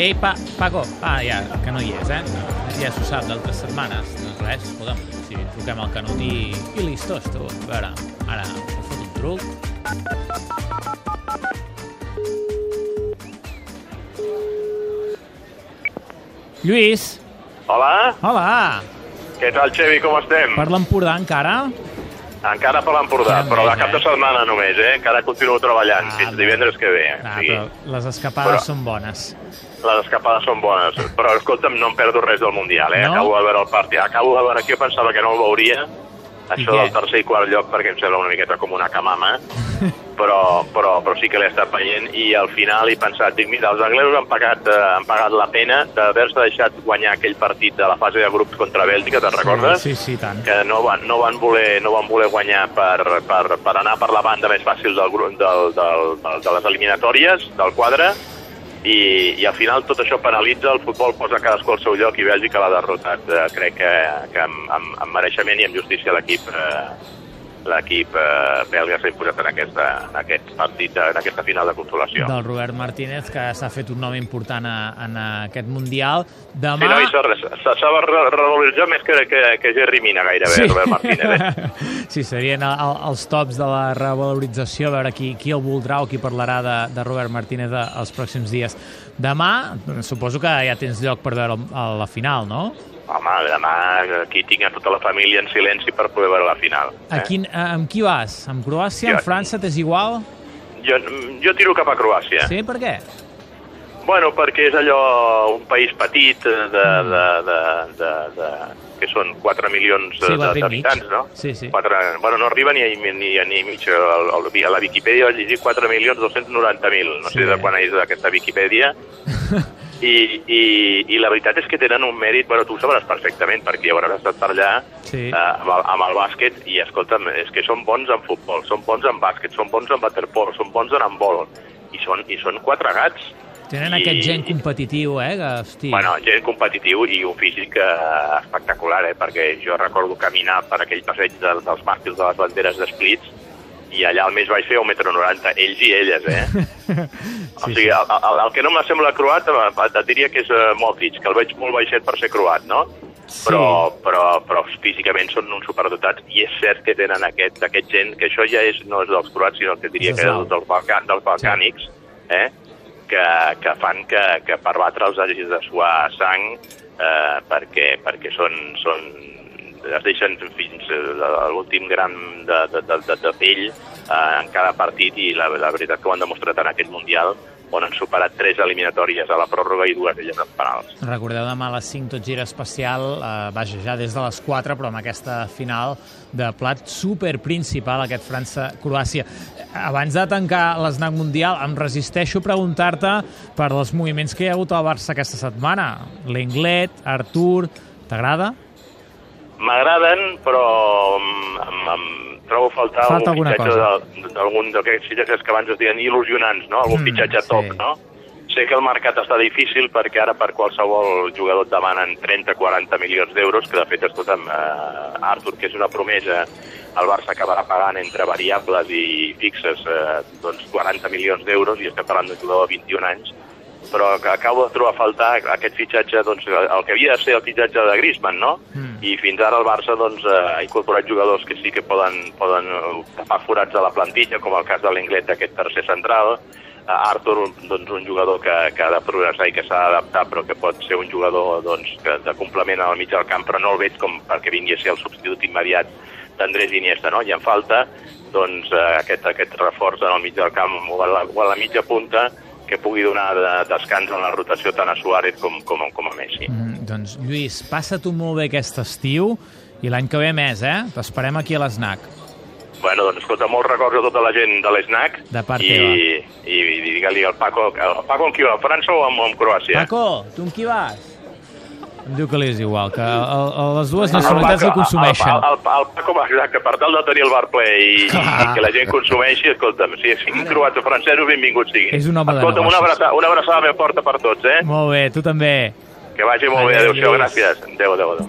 Ei, pa, Paco, ah, ja, que no hi és, eh? Ja s'ho sap d'altres setmanes. Doncs res, escolta'm, si truquem al Canut i, i listos, tu. A veure, ara us fot un truc. Lluís, Hola, hola! què tal, Xevi, com estem? Per l'Empordà encara? Encara per l'Empordà, però de cap de eh? setmana només, eh? Encara continuo treballant, Ah, fins divendres que ve. Ah, sí. però les escapades Però- són bones. Les escapades són bones, però escolta'm, no em perdo res del Mundial, eh? No? Acabo de veure el partit, acabo de veure aquí, jo pensava que no el veuria, això del tercer i quart lloc, perquè em sembla una miqueta com una camama, però, però, però sí que l'he estat veient i al final he pensat, dic, mira, els anglesos han pagat, eh, han pagat la pena d'haver-se deixat guanyar aquell partit de la fase de grups contra Bèlgica, te'n recordes? Sí, sí, tant. que no van, no van, voler, no van voler guanyar per, per, per anar per la banda més fàcil del, del, del, del, de les eliminatòries, del quadre, i, i al final tot això penalitza, el futbol posa cadascú al seu lloc i Bèlgica l'ha derrotat. Eh, crec que, que amb, amb, amb mereixement i amb justícia l'equip eh, l'equip eh, belga s'ha imposat en, aquesta, en aquest partit, en aquesta final de consolació. Del Robert Martínez, que s'ha fet un nom important a, en aquest Mundial. Demà... Sí, no, s'ha- s'ha s'ha re- revaloritzat més que, que, que Jerry Mina gairebé, sí. Robert Martínez. Eh? sí, serien el, el, els tops de la revalorització, a veure qui, qui el voldrà o qui parlarà de, de Robert Martínez a- els pròxims dies. Demà, suposo que ja tens lloc per veure el- a la final, no? Home, demà aquí tinc a tota la família en silenci per poder veure la final. A Eh? quin, a, amb qui vas? Amb Croàcia? Jo- Amb França? T'és igual? Jo, jo tiro cap a Croàcia. Sí, per què? Bueno, perquè és allò, un país petit, eh, de, de, de, de, de, que són 4 milions Sí, d'habitants, no? Sí, sí. 4, bueno, no arriba ni a, ni, a, ni a mig. El, el, a la Viquipèdia vaig llegir 4 milions 290.000. No Sí. sé de quan és aquesta Viquipèdia. I, i, I la veritat és que tenen un mèrit, bueno, tu ho sabràs perfectament, perquè ja hauràs estat per allà Sí. eh, amb, el, amb el bàsquet, i escolta'm, és que són bons en futbol, són bons en bàsquet, són bons en waterpolo, són bons en handbol, i són, i són quatre gats. Tenen I- aquest gen competitiu, eh? Que, hosti... Bueno, gent competitiu i un físic eh, espectacular, eh? perquè jo recordo caminar per aquell passeig de, dels màstils de les banderes d'Esplits i allà al mes vaig fer 1,90 m, ells i elles, eh? o sigui, el, el, el que no me sembla croat eh, et diria que és uh, Modric, que el veig molt baixet per ser croat, no? Sí. Però, però, però físicament són uns superdotats i és cert que tenen aquest, aquest gent, que això ja és, no és dels croats, sinó que diria que és eslau. dels, Balcà, dels balcànics, eh? que, que fan que, que per batre els hagis de suar sang eh, perquè, perquè són, són, es deixen fins eh, a l'últim gram de, de, de, de, pell eh, en cada partit i la, la veritat que ho han demostrat en aquest Mundial on han superat tres eliminatòries a la pròrroga i dues d'elles als penals. Recordeu demà a les 5 tot gira especial, eh, vaja, ja des de les 4, però amb aquesta final de plat super principal, aquest França-Croàcia. Abans de tancar l'esnac mundial, em resisteixo a preguntar-te per els moviments que hi ha hagut al Barça aquesta setmana. L'Englet, Artur, t'agrada? M'agraden, però em, em, em trobo a faltar Falta algun fitxatge d'algun d'aquests fitxatges que abans es diuen il·lusionants, no? Algun Mm, fitxatge sí. top, no? Sé que el mercat està difícil perquè ara per qualsevol jugador et demanen 30-40 milions d'euros, que de fet, escolta'm, eh, Artur, que és una promesa, el Barça acabarà pagant entre variables i fixes eh, doncs 40 milions d'euros i estem parlant d'un jugador de 21 anys, però que acabo de trobar a faltar aquest fitxatge, doncs, el que havia de ser el fitxatge de Griezmann, no? Mm. I fins ara el Barça doncs, eh, ha incorporat jugadors que sí que poden, poden tapar forats a la plantilla, com el cas de l'Englet d'aquest tercer central, Eh, Arthur, doncs, un jugador que, que ha de progressar i que s'ha d'adaptar, però que pot ser un jugador doncs, que, de complement al mig del camp, però no el veig com perquè vingui a ser el substitut immediat d'Andrés Iniesta, no? I en falta doncs, eh, aquest, aquest reforç en el mig del camp o a la, o a la mitja punta que pugui donar de, descans en la rotació tant a Suárez com, com, com a Messi. Mm, doncs, Lluís, passa tu molt bé aquest estiu i l'any que ve més, eh? T'esperem aquí a l'esnac. Bueno, doncs escolta, molts records a tota la gent de l'SNAC De part i, teva. i, i digue-li al Paco, el Paco amb qui va, a França o amb, amb Croàcia? Paco, tu amb qui vas? Em diu que li és igual, que el, el, les dues El nacionalitats Paco- el consumeixen. El, el, el, el Paco, exacte, per tal de tenir el bar ple i, i, que la gent consumeixi, escolta'm, si siguin croats o francesos, benvinguts siguin. És un home de escolta'm, una negocis. abraçada, una abraçada ben forta per tots, eh? Molt bé, tu també. Que vagi molt bé, Adéu, adéu-siau, Lluís. gràcies. Adéu, adéu, adéu.